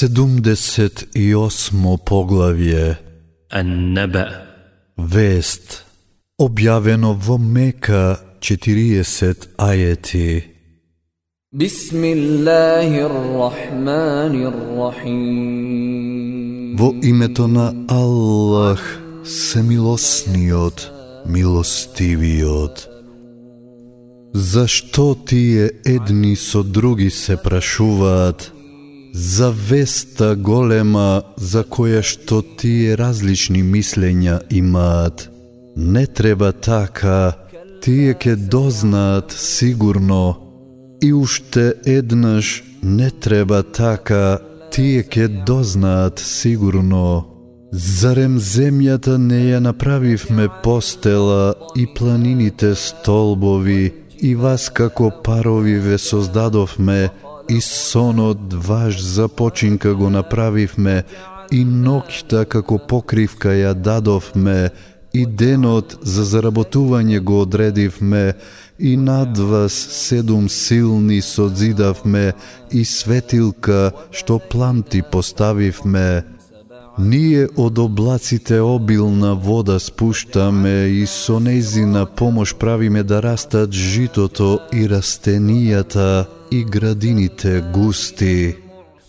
78 поглавје النبأ Вест Објавено во Мека 40 ајети بسم الله الرحمن الرحيم Во името на Аллах, семилосниот, милостивиот. Зашто тие едни со други се прашуваат? – За веста голема за која што тие различни мислења имаат. Не треба така, тие ке дознаат сигурно. И уште еднаш не треба така, тие ке дознаат сигурно. Зарем земјата не ја направивме постела и планините столбови и вас како парови ве создадовме и сонот ваш за починка го направивме и ноќта како покривка ја дадовме и денот за заработување го одредивме и над вас седум силни созидавме и светилка што пламти поставивме. Ние од облаците обилна вода спуштаме и со нејзина помош правиме да растат житото и растенијата и градините густи.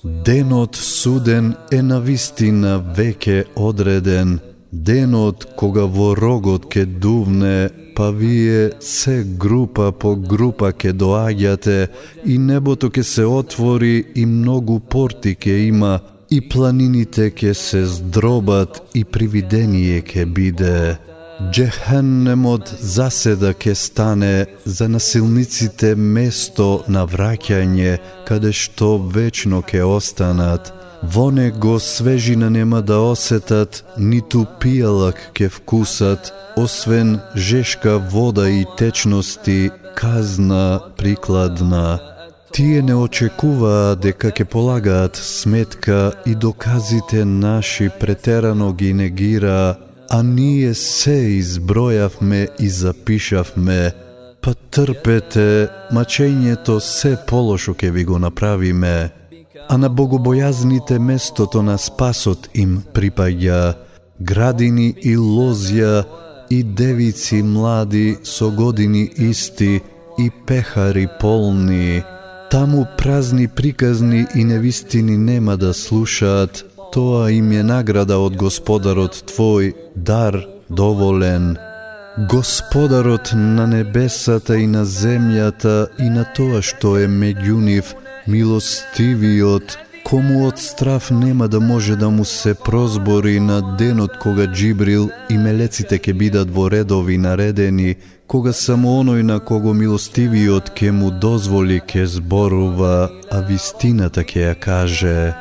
Денот суден е на вистина веќе одреден, денот кога во рогот ке дувне, па вие се група по група ке доаѓате и небото ке се отвори и многу порти ке има и планините ке се здробат и привидение ке биде. Джехеннемот заседа ке стане за насилниците место на враќање, каде што вечно ке останат. Во него свежина нема да осетат, ниту пијалак ке вкусат, освен жешка вода и течности, казна прикладна. Тие не очекуваа дека ќе полагаат сметка и доказите наши претерано ги негираа, а ние се избројавме и запишавме. Па трпете, мачењето се полошо ќе ви го направиме. А на богобојазните местото на спасот им припаѓа, градини и лозја, и девици млади со години исти, и пехари полни. Таму празни приказни и невистини нема да слушаат, тоа им е награда од Господарот Твој, дар доволен. Господарот на небесата и на земјата и на тоа што е меѓу нив, милостивиот, кому од страф нема да може да му се прозбори на денот кога Джибрил и мелеците ќе бидат во редови наредени, кога само оној на кого милостивиот ке му дозволи ке зборува, а вистината ке ја каже.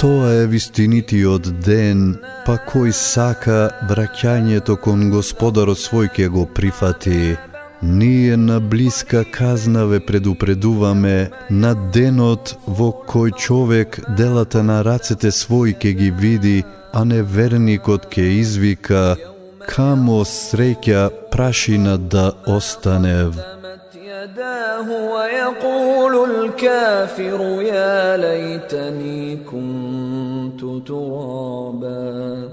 Тоа е вистинитиот ден, па кој сака враќањето кон Господарот свој ке го прифати. Ние на блиска казна ве предупредуваме на денот во кој човек делата на рацете свој ке ги види, а неверникот ке извика камо среќа prašina da ostane يداه ويقول الكافر يا ليتني كنت ترابا.